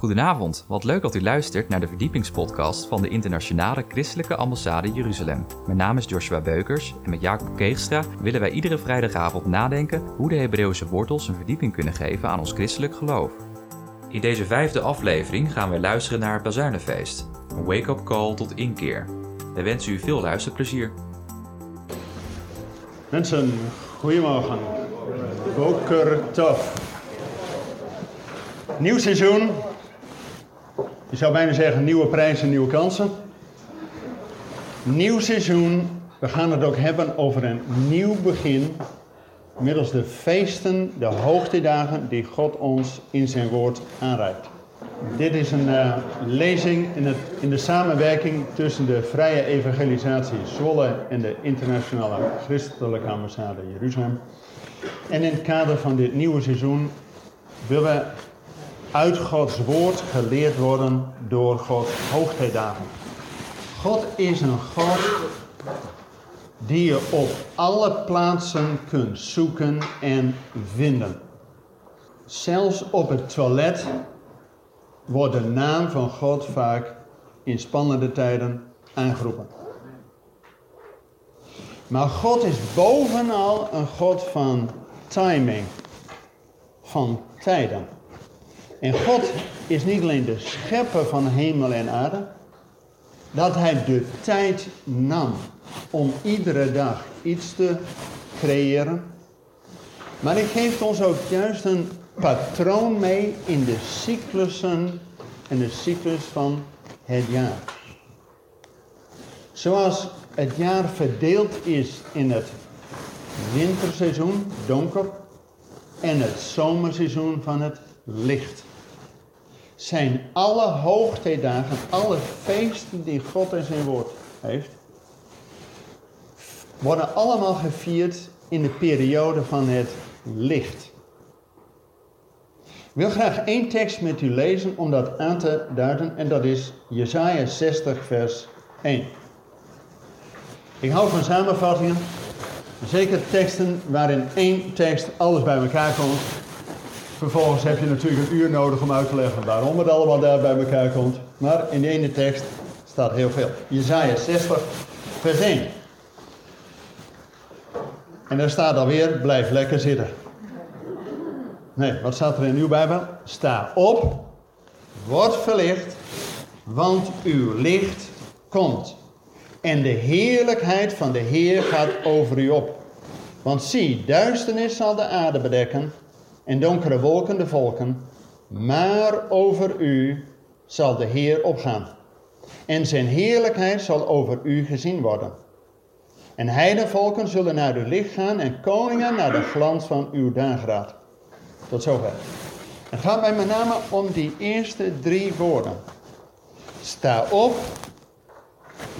Goedenavond, wat leuk dat u luistert naar de verdiepingspodcast van de Internationale Christelijke Ambassade Jeruzalem. Mijn naam is Joshua Beukers en met Jacob Keegstra willen wij iedere vrijdagavond nadenken hoe de Hebreeuwse wortels een verdieping kunnen geven aan ons christelijk geloof. In deze vijfde aflevering gaan wij luisteren naar het Bazuinenfeest, een wake-up call tot inkeer. Wij wensen u veel luisterplezier. Mensen, goedemorgen. Boker tof. Nieuw seizoen. Je zou bijna zeggen nieuwe prijzen, nieuwe kansen. Nieuw seizoen. We gaan het ook hebben over een nieuw begin. Middels de feesten, de hoogtedagen die God ons in zijn woord aanreikt. Dit is een uh, lezing in, het, in de samenwerking tussen de Vrije Evangelisatie Zwolle en de Internationale Christelijke Ambassade Jeruzalem. En in het kader van dit nieuwe seizoen willen we uit Gods woord geleerd worden door Gods hoogtijdagen. God is een God die je op alle plaatsen kunt zoeken en vinden. Zelfs op het toilet wordt de naam van God vaak in spannende tijden aangeroepen. Maar God is bovenal een God van timing, van tijden. En God is niet alleen de schepper van hemel en aarde, dat hij de tijd nam om iedere dag iets te creëren. Maar hij geeft ons ook juist een patroon mee in de cyclussen en de cyclus van het jaar. Zoals het jaar verdeeld is in het winterseizoen, donker, en het zomerseizoen van het licht. Zijn alle hoogtijdagen, alle feesten die God in zijn woord heeft, worden allemaal gevierd in de periode van het licht. Ik wil graag één tekst met u lezen om dat aan te duiden en dat is Jesaja 60 vers 1. Ik hou van samenvattingen, zeker teksten waarin één tekst alles bij elkaar komt. Vervolgens heb je natuurlijk een uur nodig om uit te leggen waarom het allemaal daar bij elkaar komt. Maar in de ene tekst staat heel veel. Jesaja 60 vers 1. En daar staat alweer, blijf lekker zitten. Nee, wat staat er in uw Bijbel? Sta op, word verlicht, want uw licht komt. En de heerlijkheid van de Heer gaat over u op. Want zie, duisternis zal de aarde bedekken en donkere wolken de volken. Maar over u zal de Heer opgaan. En zijn heerlijkheid zal over u gezien worden. En heidenvolken zullen naar uw licht gaan en koningen naar de glans van uw dageraad. Tot zover. Het gaat mij met name om die eerste drie woorden. Sta op,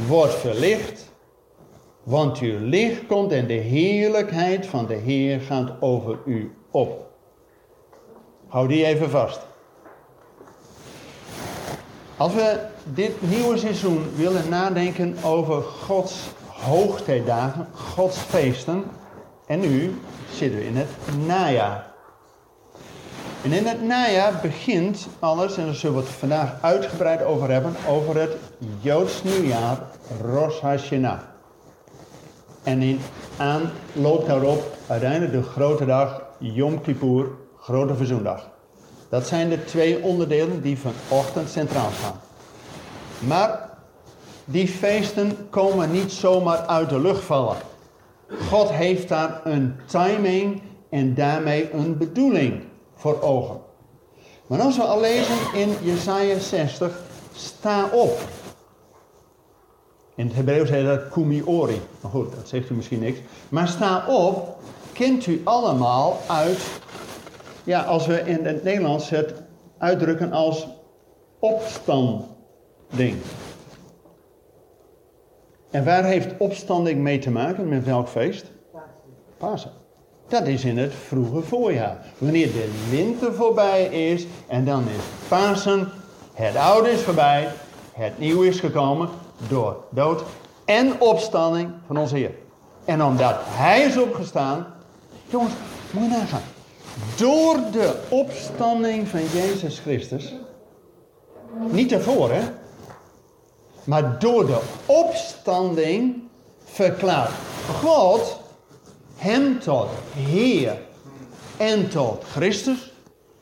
word verlicht, want uw licht komt en de heerlijkheid van de Heer gaat over u op. Hou die even vast. Als we dit nieuwe seizoen willen nadenken over Gods hoogtijdagen, Gods feesten, en nu zitten we in het najaar. En in het najaar begint alles, en daar zullen we het vandaag uitgebreid over hebben, over het Joods nieuwjaar Rosh Hashanah. En in aanloop daarop uiteindelijk de grote dag Yom Kippur, grote verzoendag. Dat zijn de twee onderdelen die vanochtend centraal staan. Maar die feesten komen niet zomaar uit de lucht vallen. God heeft daar een timing en daarmee een bedoeling voor ogen. Maar als we al lezen in Jesaja 60, sta op. In het Hebreeuws heet dat kumiori. Maar goed, dat zegt u misschien niks. Maar sta op, kent u allemaal uit, ja, als we in het Nederlands het uitdrukken als opstanding. En waar heeft opstanding mee te maken? Met welk feest? Pasen. Dat is in het vroege voorjaar. Wanneer de winter voorbij is en dan is Pasen, het oude is voorbij, het nieuwe is gekomen door dood en opstanding van onze Heer. En omdat Hij is opgestaan, jongens, moet je nagaan. Door de opstanding van Jezus Christus Niet daarvoor, hè? Maar door de opstanding verklaart God hem tot Heer en tot Christus,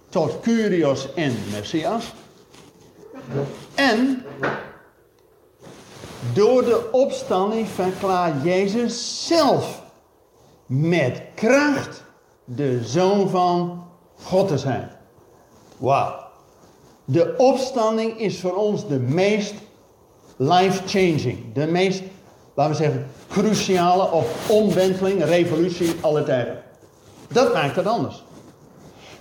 tot Curios en Messias. En door de opstanding verklaart Jezus zelf met kracht de zoon van God te zijn. Wauw. De opstanding is voor ons de meest life-changing, de meest, laten we zeggen, cruciale of omwenteling, revolutie alle tijden. Dat maakt het anders.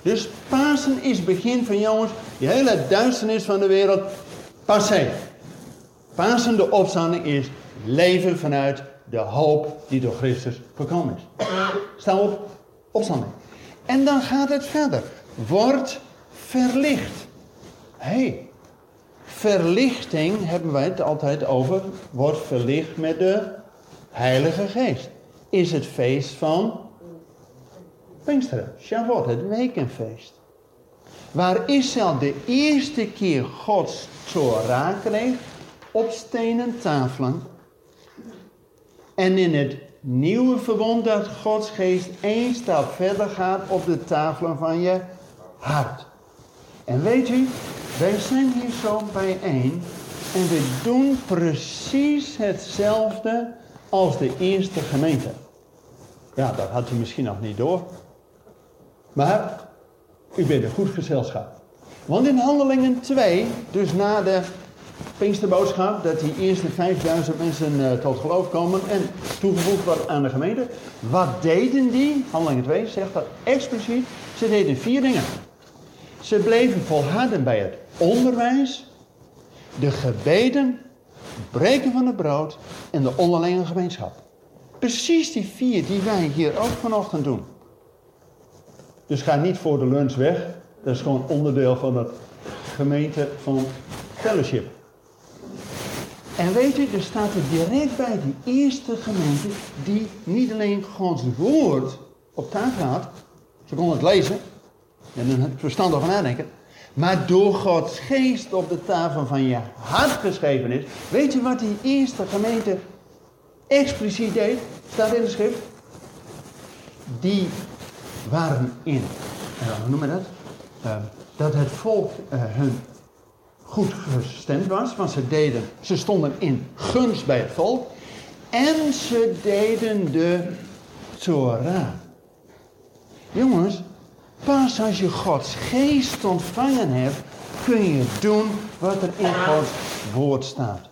Dus Pasen is begin van jongens, die hele duisternis van de wereld, passé. Pasen, de opstanding, is leven vanuit de hoop die door Christus gekomen is. Sta op, En dan gaat het verder. Wordt verlicht. Hé, hey, verlichting hebben wij het altijd over. Wordt verlicht met de Heilige Geest. Is het feest van Pinksteren, Shavuot, het wekenfeest. Waar Israël de eerste keer Gods Torah kreeg op stenen tafelen. En in het nieuwe verbond dat Gods geest één stap verder gaat op de tafelen van je hart. En weet u, wij zijn hier zo bijeen en we doen precies hetzelfde als de eerste gemeente. Ja, dat had u misschien nog niet door. Maar u bent een goed gezelschap. Want in Handelingen 2, dus na de Pinksterboodschap, dat die eerste 5000 mensen uh, tot geloof komen en toegevoegd wordt aan de gemeente. Wat deden die? Handelingen 2 zegt dat expliciet. Ze deden vier dingen. Ze bleven volharden bij het onderwijs, de gebeden, breken van het brood en de onderlinge gemeenschap. Precies die vier die wij hier ook vanochtend doen. Dus ga niet voor de lunch weg. Dat is gewoon onderdeel van het gemeente van fellowship. En weet u, er staat er direct bij die eerste gemeente die niet alleen Gods woord op tafel had. Ze konden het lezen en een verstand over nadenken. Maar door Gods geest op de tafel van je hart geschreven is. Weet je wat die eerste gemeente expliciet deed? Staat in de schrift. Die waren in, uh, hoe noemen we dat? Uh, dat het volk uh, hun goed gestemd was, want ze, deden, ze stonden in gunst bij het volk. En ze deden de Torah. Jongens, pas als je Gods geest ontvangen hebt, kun je doen wat er in Gods woord staat.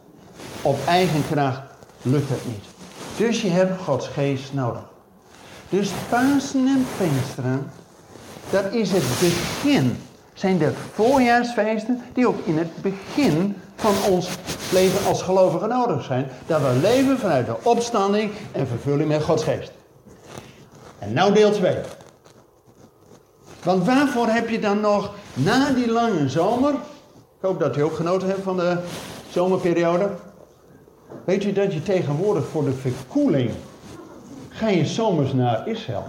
Op eigen kracht lukt het niet. Dus je hebt Gods geest nodig. Dus Pasen en Pinksteren, dat is het begin. Zijn de voorjaarsfeesten die ook in het begin van ons leven als gelovigen nodig zijn. Dat we leven vanuit de opstanding en vervulling met Gods geest. En nou deel 2. Want waarvoor heb je dan nog na die lange zomer, ik hoop dat u ook genoten hebt van de zomerperiode, weet u dat je tegenwoordig voor de verkoeling ga je zomers naar Israël.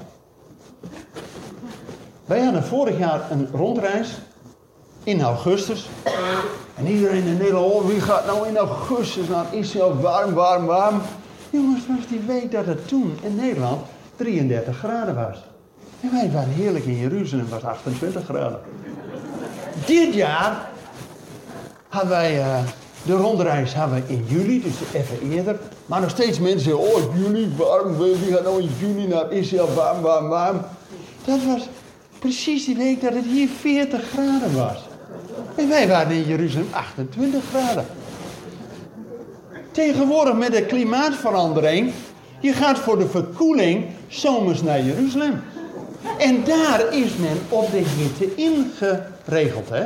Wij hadden vorig jaar een rondreis in augustus. En iedereen in Nederland, oh, wie gaat nou in augustus naar Israël? Warm, warm, warm. Jongens, was die week dat het toen in Nederland 33 graden was. En wij waren heerlijk in Jeruzalem, was 28 graden. Dit jaar hadden wij uh, de rondreis hadden we in juli, dus even eerder. Maar nog steeds mensen oh juli, warm, wie gaat nou in juni naar Israël, warm, warm, warm. Dat was precies die week dat het hier 40 graden was. En wij waren in Jeruzalem 28 graden. Tegenwoordig met de klimaatverandering, je gaat voor de verkoeling zomers naar Jeruzalem. En daar is men op de hitte ingeregeld, hè?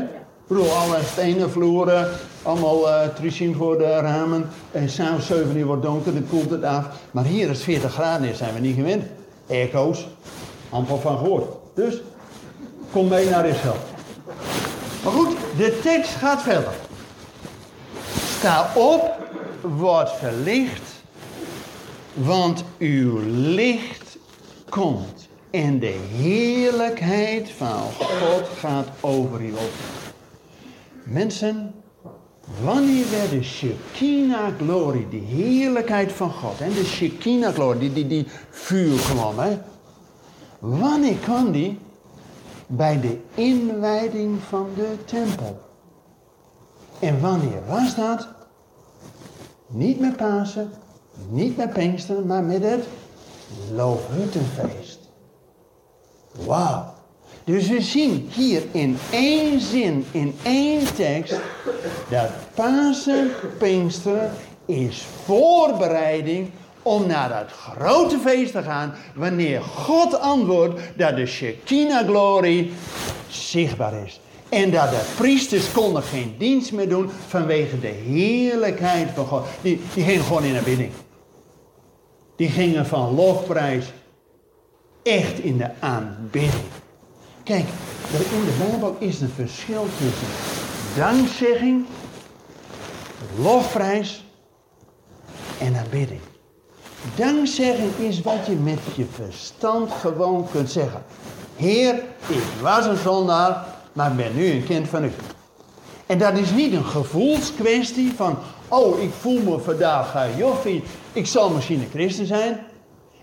Ik bedoel, alle stenen vloeren, allemaal uh, voor de ramen. En s'avonds 7 uur wordt donker, dan koelt het af. Maar hier is 40 graden, daar zijn we niet gewend. Airco's, amper van gehoord. Dus, kom mee naar Israël. Maar goed, de tekst gaat verder. Sta op, word verlicht, want uw licht komt. En de heerlijkheid van God gaat over u op. Mensen, wanneer werd de Shekinah-glorie, die heerlijkheid van God, en de Shekinah-glorie, die, die, die vuur kwam, hè? Wanneer kwam die? Bij de inwijding van de tempel. En wanneer was dat? Niet met Pasen, niet met Pinksteren, maar met het Loofhuttenfeest. Wauw. Dus we zien hier in één zin, in één tekst, dat Pasen, Pinksteren is voorbereiding om naar dat grote feest te gaan, wanneer God antwoordt dat de Shekinah-glorie zichtbaar is. En dat de priesters konden geen dienst meer doen vanwege de heerlijkheid van God. Die, die gingen gewoon in aanbidding. Die gingen van lofprijs echt in de aanbidding. Kijk, in de Bijbel is een verschil tussen dankzegging, lofprijs en aanbidding. Dankzegging is wat je met je verstand gewoon kunt zeggen. Heer, ik was een zondaar, maar ben nu een kind van u. En dat is niet een gevoelskwestie van, oh, ik voel me vandaag uh, joffie, ik zal misschien een christen zijn.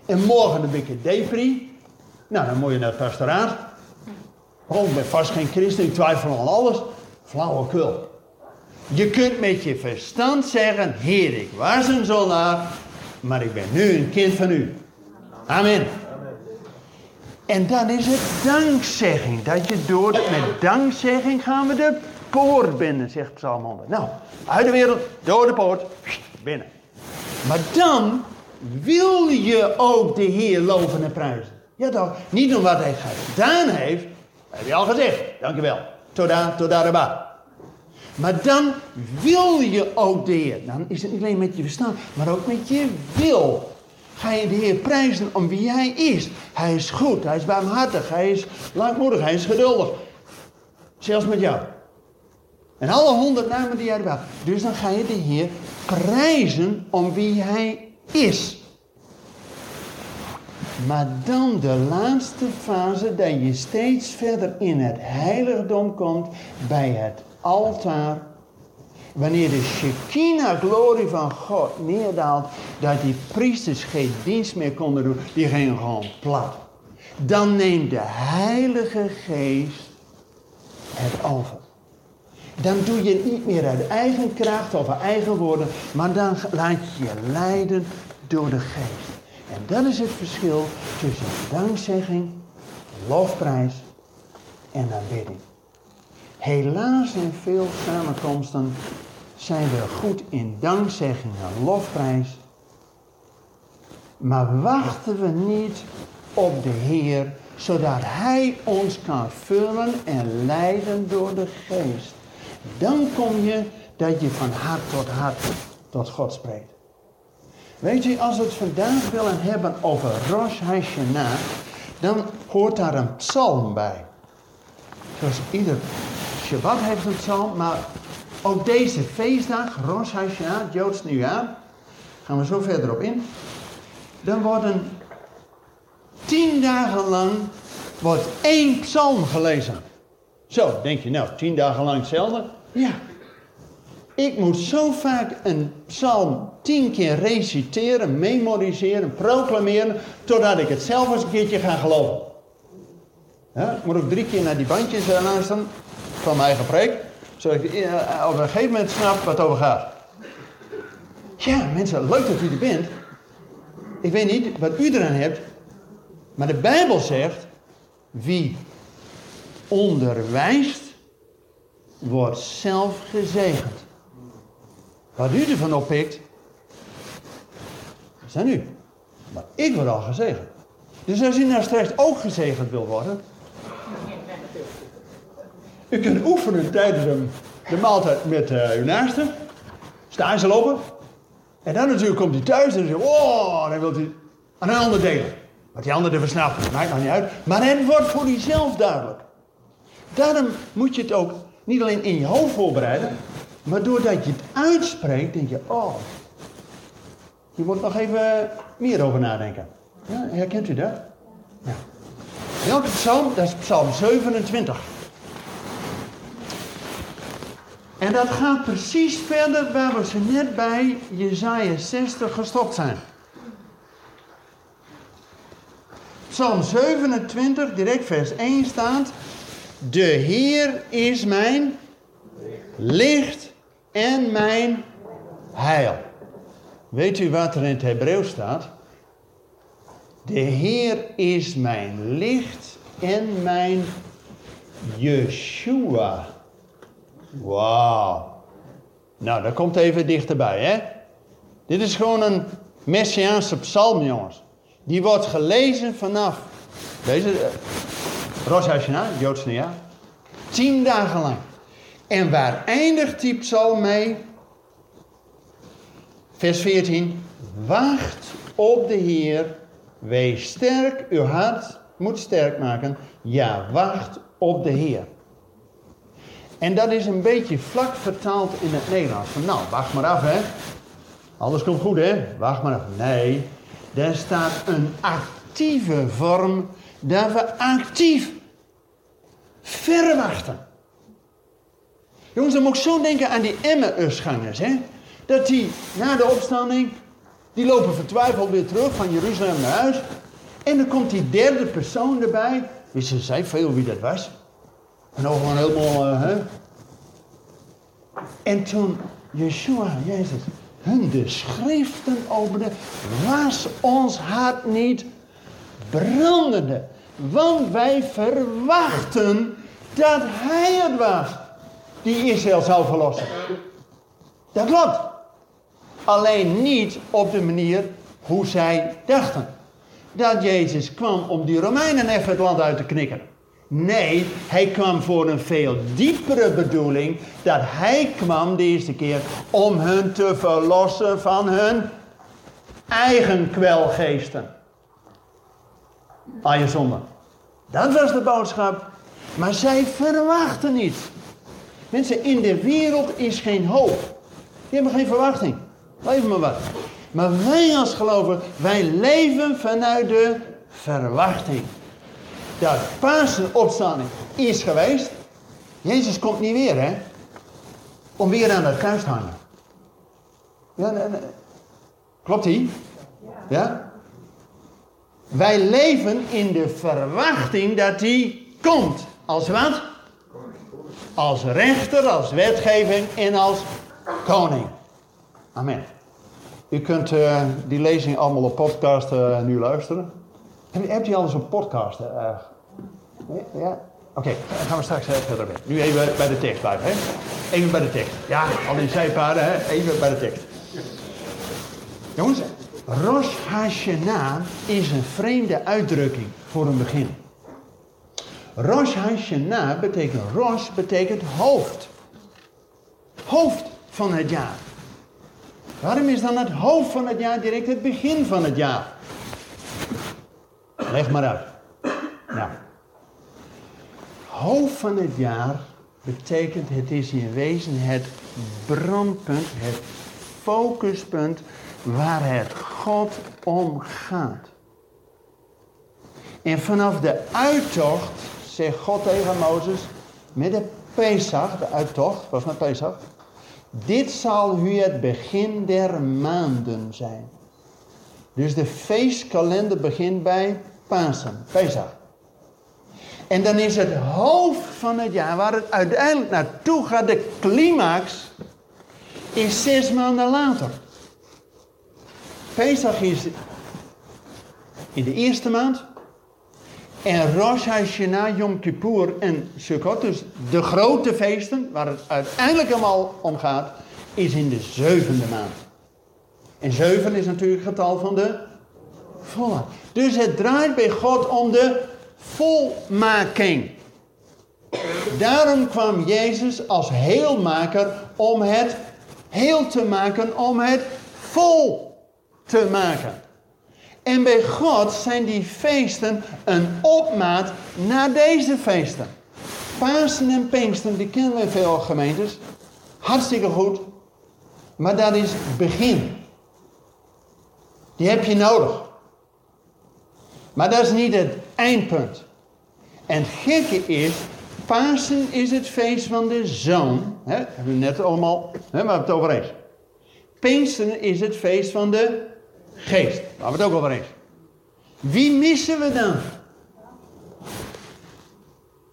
En morgen een depri. Nou, dan moet je naar het pastoraat. Oh, ik ben vast geen christen, ik twijfel aan alles. Flauwekul. Je kunt met je verstand zeggen, Heer, ik was een zondaar, maar ik ben nu een kind van u. Amen. En dan is het dankzegging. Dat je door met dankzegging gaan we de poort binnen, zegt Psalm 100. Nou, uit de wereld, door de poort, binnen. Maar dan wil je ook de Heer loven en prijzen. Ja toch, niet om wat hij gedaan heeft, heb je al gezegd. Dankjewel. Toda, toda, raba. Maar dan wil je ook de Heer. Dan is het niet alleen met je verstand, maar ook met je wil. Ga je de Heer prijzen om wie Hij is. Hij is goed, Hij is barmhartig, Hij is langmoedig, Hij is geduldig. Zelfs met jou. En alle honderd namen die jij erbij. Dus dan ga je de Heer prijzen om wie Hij is. Maar dan de laatste fase, dat je steeds verder in het heiligdom komt, bij het altaar. Wanneer de Shekinah-glorie van God neerdaalt, dat die priesters geen dienst meer konden doen, die gingen gewoon plat. Dan neemt de Heilige Geest het over. Dan doe je niet meer uit eigen kracht of eigen woorden, maar dan laat je je leiden door de Geest. En dat is het verschil tussen dankzegging, lofprijs en aanbidding. Helaas in veel samenkomsten zijn we goed in dankzegging en lofprijs. Maar wachten we niet op de Heer, zodat Hij ons kan vullen en leiden door de Geest. Dan kom je dat je van hart tot hart tot God spreekt. Weet je, als we het vandaag willen hebben over Rosh Hashanah, dan hoort daar een psalm bij. Zoals ieder Shabbat heeft een psalm, maar ook deze feestdag, Rosh Hashanah, Joods nieuwjaar, gaan we zo verder op in. Dan worden tien dagen lang wordt één psalm gelezen. Zo, denk je nou, tien dagen lang hetzelfde? Ja, ik moet zo vaak een psalm tien keer reciteren, memoriseren, proclameren, totdat ik het zelf eens een keertje ga geloven. Ja, ik moet ook drie keer naar die bandjes uh, luisteren van mijn eigen preek, zodat ik uh, op een gegeven moment snap wat het over gaat. Ja, mensen, leuk dat u er bent. Ik weet niet wat u eraan hebt, maar de Bijbel zegt, wie onderwijst, wordt zelf gezegend. Wat u ervan oppikt, is aan u. Maar ik word al gezegend. Dus als u nou straks ook gezegend wil worden. U kunt oefenen tijdens de maaltijd met uh, uw naaste. Staan ze lopen. En dan natuurlijk komt hij thuis en zegt: Oh, dan wilt hij aan een ander delen. Wat die ander ervan snapt, maakt nog niet uit. Maar het wordt voor jezelf duidelijk. Daarom moet je het ook niet alleen in je hoofd voorbereiden, maar doordat je het uitspreekt, denk je, oh, je moet nog even meer over nadenken. Ja, herkent u dat? Ja. Welke psalm? Dat is psalm 27. En dat gaat precies verder waar we ze net bij Jezaja 60 gestopt zijn. Psalm 27, direct vers 1 staat. De Heer is mijn licht en mijn heil. Weet u wat er in het Hebreeuws staat? De Heer is mijn licht en mijn Yeshua. Wauw. Nou, dat komt even dichterbij, hè? Dit is gewoon een Messiaanse psalm, jongens. Die wordt gelezen vanaf deze uh, Rosh Joods nieuwjaar. Tien dagen lang. En waar eindigt die psalm mee? Vers 14. Wacht op de Heer. Wees sterk. Uw hart moet sterk maken. Ja, wacht op de Heer. En dat is een beetje vlak vertaald in het Nederlands. Van nou, wacht maar af hè. Alles komt goed hè. Wacht maar af. Nee, daar staat een actieve vorm dat we actief verwachten. Jongens, dan moet ik zo denken aan die Emmausgangers, hè. Dat die na de opstanding, die lopen vertwijfeld weer terug van Jeruzalem naar huis. En dan komt die derde persoon erbij. Wisten zij veel wie dat was? En ook gewoon helemaal, uh, hè. En toen Yeshua, Jezus, hun de schriften opende, was ons hart niet brandende. Want wij verwachten dat hij het was die Israël zou verlossen. Dat klopt. Alleen niet op de manier hoe zij dachten. Dat Jezus kwam om die Romeinen even het land uit te knikken. Nee, hij kwam voor een veel diepere bedoeling. Dat hij kwam de eerste keer om hun te verlossen van hun eigen kwelgeesten. Aan je zonde. Dat was de boodschap. Maar zij verwachten niet. Mensen, in de wereld is geen hoop. Die hebben geen verwachting. Leven maar wat. Maar wij als gelovigen, wij leven vanuit de verwachting. Dat Pasen opstanding is geweest. Jezus komt niet weer, hè? Om weer aan het kruis te hangen. Ja, nee, nee. Klopt die? Ja? Wij leven in de verwachting dat hij komt. Als wat? Als rechter, als wetgeving en als koning. Amen. U kunt uh, die lezing allemaal op podcast uh, nu luisteren. Heb, u al eens een podcast? Uh, ja? Oké, dan gaan we straks verder mee. Nu even bij de tekst blijven, hè? Even bij de tekst. Ja, al die zijpaden, hè? Even bij de tekst. Jongens, Rosh Hashanah is een vreemde uitdrukking voor een begin. Rosh Hashanah betekent, Rosh betekent hoofd. Hoofd van het jaar. Waarom is dan het hoofd van het jaar direct het begin van het jaar? Leg maar uit. Nou. Hoofd van het jaar betekent het is in wezen het brandpunt, het focuspunt waar het God om gaat. En vanaf de uittocht zegt God tegen Mozes, met de Pesach, de uittocht, was met Pesach, dit zal u het begin der maanden zijn. Dus de feestkalender begint bij Pasen, Pesach. En dan is het hoofd van het jaar, waar het uiteindelijk naartoe gaat, de climax, is zes maanden later. Pesach is in de eerste maand. En Rosh Hashanah, Yom Kippur en Sukkot, dus de grote feesten, waar het uiteindelijk allemaal om gaat, is in de zevende maand. En zeven is natuurlijk het getal van de volle. Dus het draait bij God om de volmaking. Daarom kwam Jezus als heelmaker om het heel te maken, om het vol te maken. En bij God zijn die feesten een opmaat naar deze feesten. Pasen en Pinksten, die kennen we veel gemeentes. Hartstikke goed. Maar dat is begin. Die heb je nodig. Maar dat is niet het eindpunt. En het gekke is Pasen is het feest van de zoon. Hè? Hebben we net allemaal, hè, waar het over eens. Pinksteren is het feest van de geest. Waar we het ook over eens. Wie missen we dan?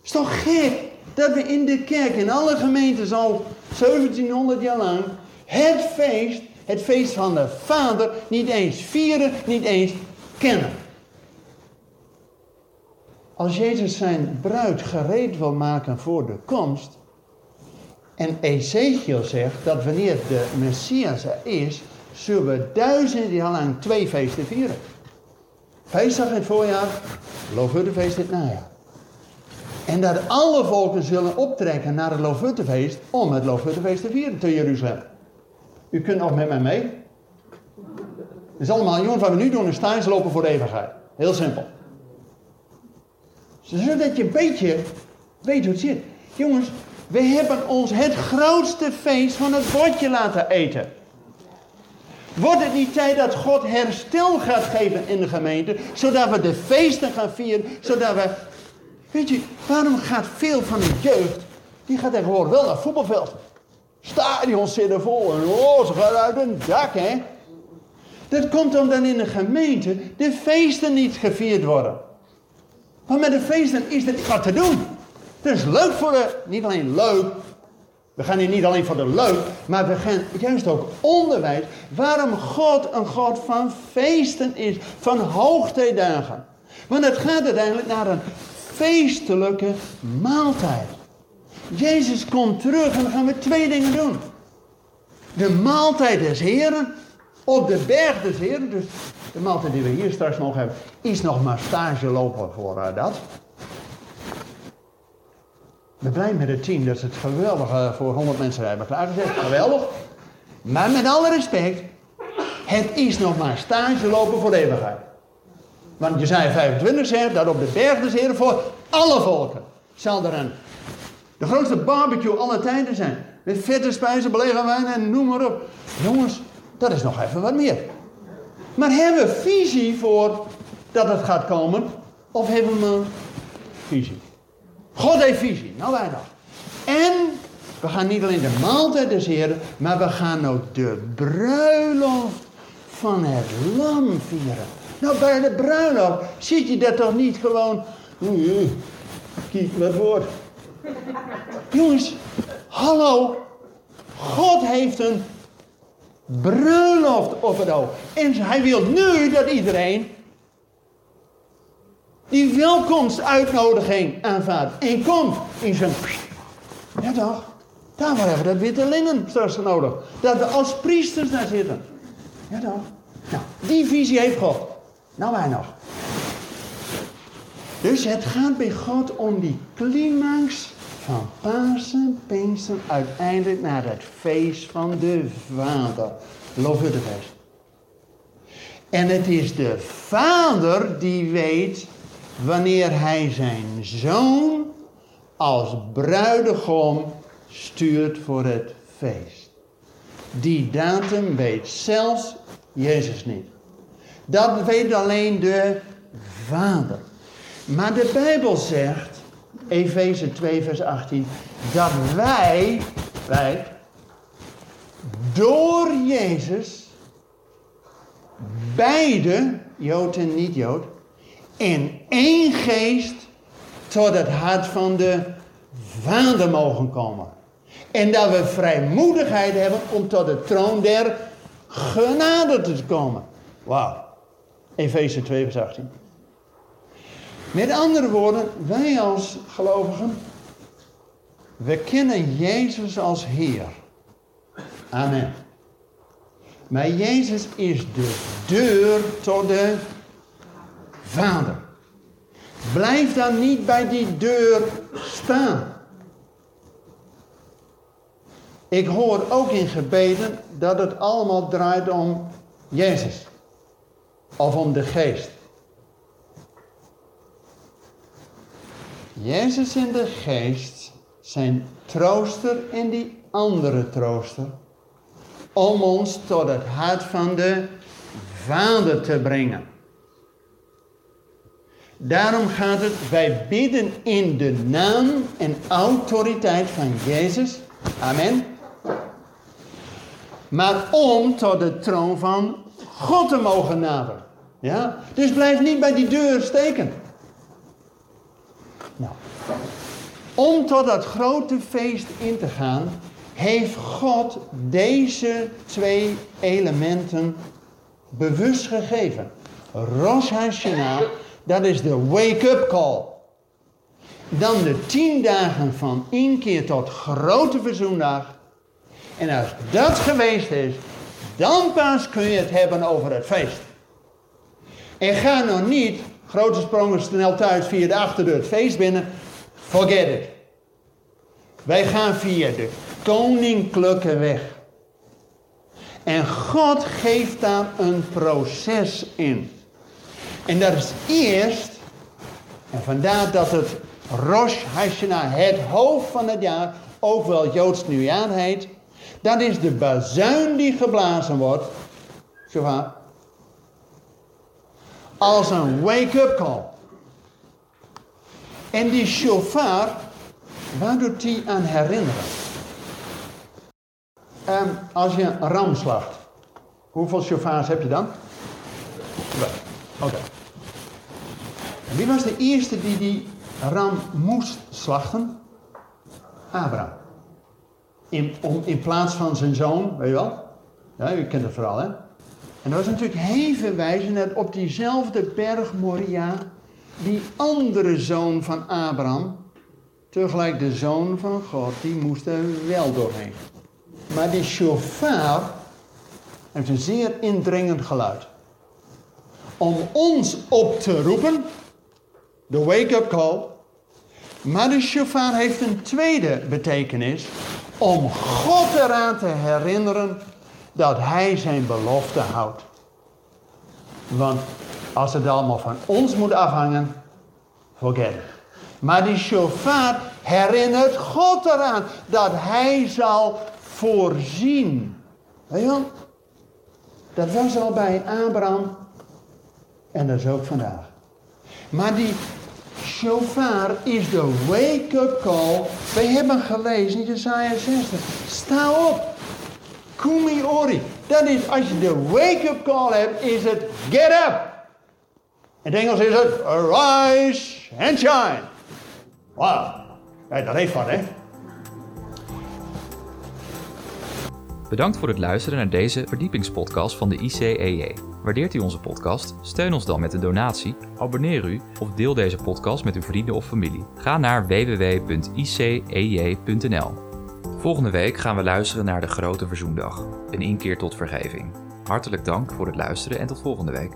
is toch gek dat we in de kerk, in alle gemeentes al 1700 jaar lang, het feest, het feest van de Vader, niet eens vieren, niet eens kennen. Als Jezus zijn bruid gereed wil maken voor de komst, en Ezekiel zegt dat wanneer de Messias er is, zullen we duizenden jaar lang twee feesten vieren. Feestdag in het voorjaar, Loofhuttenfeest in het najaar. En dat alle volken zullen optrekken naar het Loofhuttenfeest om het Loofhuttenfeest te vieren te Jeruzalem. U kunt nog met mij mee. Het is allemaal, jongens, wat we nu doen is thuis lopen voor de eeuwigheid. Heel simpel. Zodat je een beetje weet hoe het zit. Jongens, we hebben ons het grootste feest van het bordje laten eten. Wordt het niet tijd dat God herstel gaat geven in de gemeente, zodat we de feesten gaan vieren, zodat we... Weet je, waarom gaat veel van de jeugd, die gaat tegenwoordig wel naar voetbalveld. Stadions zitten vol en oh, ze uit een dak, hè. Dat komt omdat in de gemeente de feesten niet gevierd worden. Maar met de feesten is er wat te doen. Het is leuk voor de, niet alleen leuk, we gaan hier niet alleen voor de leuk, maar we gaan juist ook onderwijs waarom God een God van feesten is, van hoogtijdagen. Want het gaat uiteindelijk naar een feestelijke maaltijd. Jezus komt terug en dan gaan we twee dingen doen. De maaltijd des Heren, op de berg des Heren, dus de maaltijd die we hier straks nog hebben, is nog maar stage lopen voor uh, dat. We blij met het team dat ze het geweldig uh, voor 100 mensen hebben klaargezet. Geweldig. Maar met alle respect, het is nog maar stage lopen voor de eeuwigheid. Want Jezaja 25 zegt dat op de berg des Heren voor alle volken zal er een, de grootste barbecue aller tijden zijn. Met vette spijzen, belegen wijn en noem maar op. Jongens, dat is nog even wat meer. Maar hebben we visie voor dat het gaat komen? Of hebben we visie? God heeft visie, nou wij nog. En we gaan niet alleen de maaltijd des Heren, maar we gaan ook de bruiloft van het lam vieren. Nou, bij de bruiloft ziet je dat toch niet gewoon... Kijk wat woord. Jongens, hallo. God heeft een bruiloft op het oog. En hij wil nu dat iedereen die welkomstuitnodiging aanvaardt. En komt in zijn... Ja toch? Daarvoor hebben we dat witte linnen straks nodig. Dat we als priesters daar zitten. Ja toch? Nou, die visie heeft God. Nou wij nog. Dus het gaat bij God om die climax van Pasen, Pinksten, uiteindelijk naar het feest van de Vader. Loofhuttenfeest. En het is de Vader die weet wanneer hij zijn zoon als bruidegom stuurt voor het feest. Die datum weet zelfs Jezus niet. Dat weet alleen de Vader. Maar de Bijbel zegt, Efeze 2, vers 18, dat wij, wij, door Jezus, beide, Jood en niet-Jood, in één geest tot het hart van de Vader mogen komen. En dat we vrijmoedigheid hebben om tot de troon der genade te komen. Wauw. Efeze 2, vers 18. Met andere woorden, wij als gelovigen, we kennen Jezus als Heer. Amen. Maar Jezus is de deur tot de Vader. Blijf dan niet bij die deur staan. Ik hoor ook in gebeden dat het allemaal draait om Jezus. Of om de geest. Jezus en de geest zijn trooster en die andere trooster. Om ons tot het hart van de Vader te brengen. Daarom gaat het, wij bidden in de naam en autoriteit van Jezus. Amen. Maar om tot de troon van God te mogen naderen. Ja? Dus blijf niet bij die deur steken. Nou, om tot dat grote feest in te gaan, heeft God deze twee elementen bewust gegeven. Rosh Hashanah, dat is de wake-up call. Dan de tien dagen van inkeer tot grote verzoendag. En als dat geweest is, dan pas kun je het hebben over het feest. En ga nog niet grote sprongen snel thuis via de achterdeur het feest binnen. Forget it. Wij gaan via de koninklijke weg. En God geeft daar een proces in. En dat is eerst, en vandaar dat het Rosh Hashanah, het hoofd van het jaar, ook wel Joods nieuwjaar heet. Dat is de bazuin die geblazen wordt. Shofar. Als een wake-up call. En die shofar, waar doet die aan herinneren? Um, als je een ram slacht, hoeveel shofars heb je dan? Oké. Okay. Wie was de eerste die die ram moest slachten? Abraham. In, om, in plaats van zijn zoon, weet je wel? Ja, u kent het vooral, hè? En dat was natuurlijk net op diezelfde berg Moria, die andere zoon van Abraham, tegelijk de zoon van God, die moest er wel doorheen. Maar die shofar heeft een zeer indringend geluid. Om ons op te roepen, de wake-up call. Maar de shofar heeft een tweede betekenis. Om God eraan te herinneren dat hij zijn belofte houdt. Want als het allemaal van ons moet afhangen, forget it. Maar die shofar herinnert God eraan dat hij zal voorzien. Weet je wel? Dat was al bij Abraham en dat is ook vandaag. Maar die shofar is de wake-up call. We hebben gelezen in Jesaja 60. Sta op. Kumi ori. Dat is, als je de wake-up call hebt, is het get up. In het Engels is het arise and shine. Wauw. Ja, dat heeft wat, hè? Bedankt voor het luisteren naar deze verdiepingspodcast van de ICEJ. Waardeert u onze podcast? Steun ons dan met een donatie, abonneer u of deel deze podcast met uw vrienden of familie. Ga naar www.icej.nl. Volgende week gaan we luisteren naar de Grote Verzoendag, een inkeer tot vergeving. Hartelijk dank voor het luisteren en tot volgende week.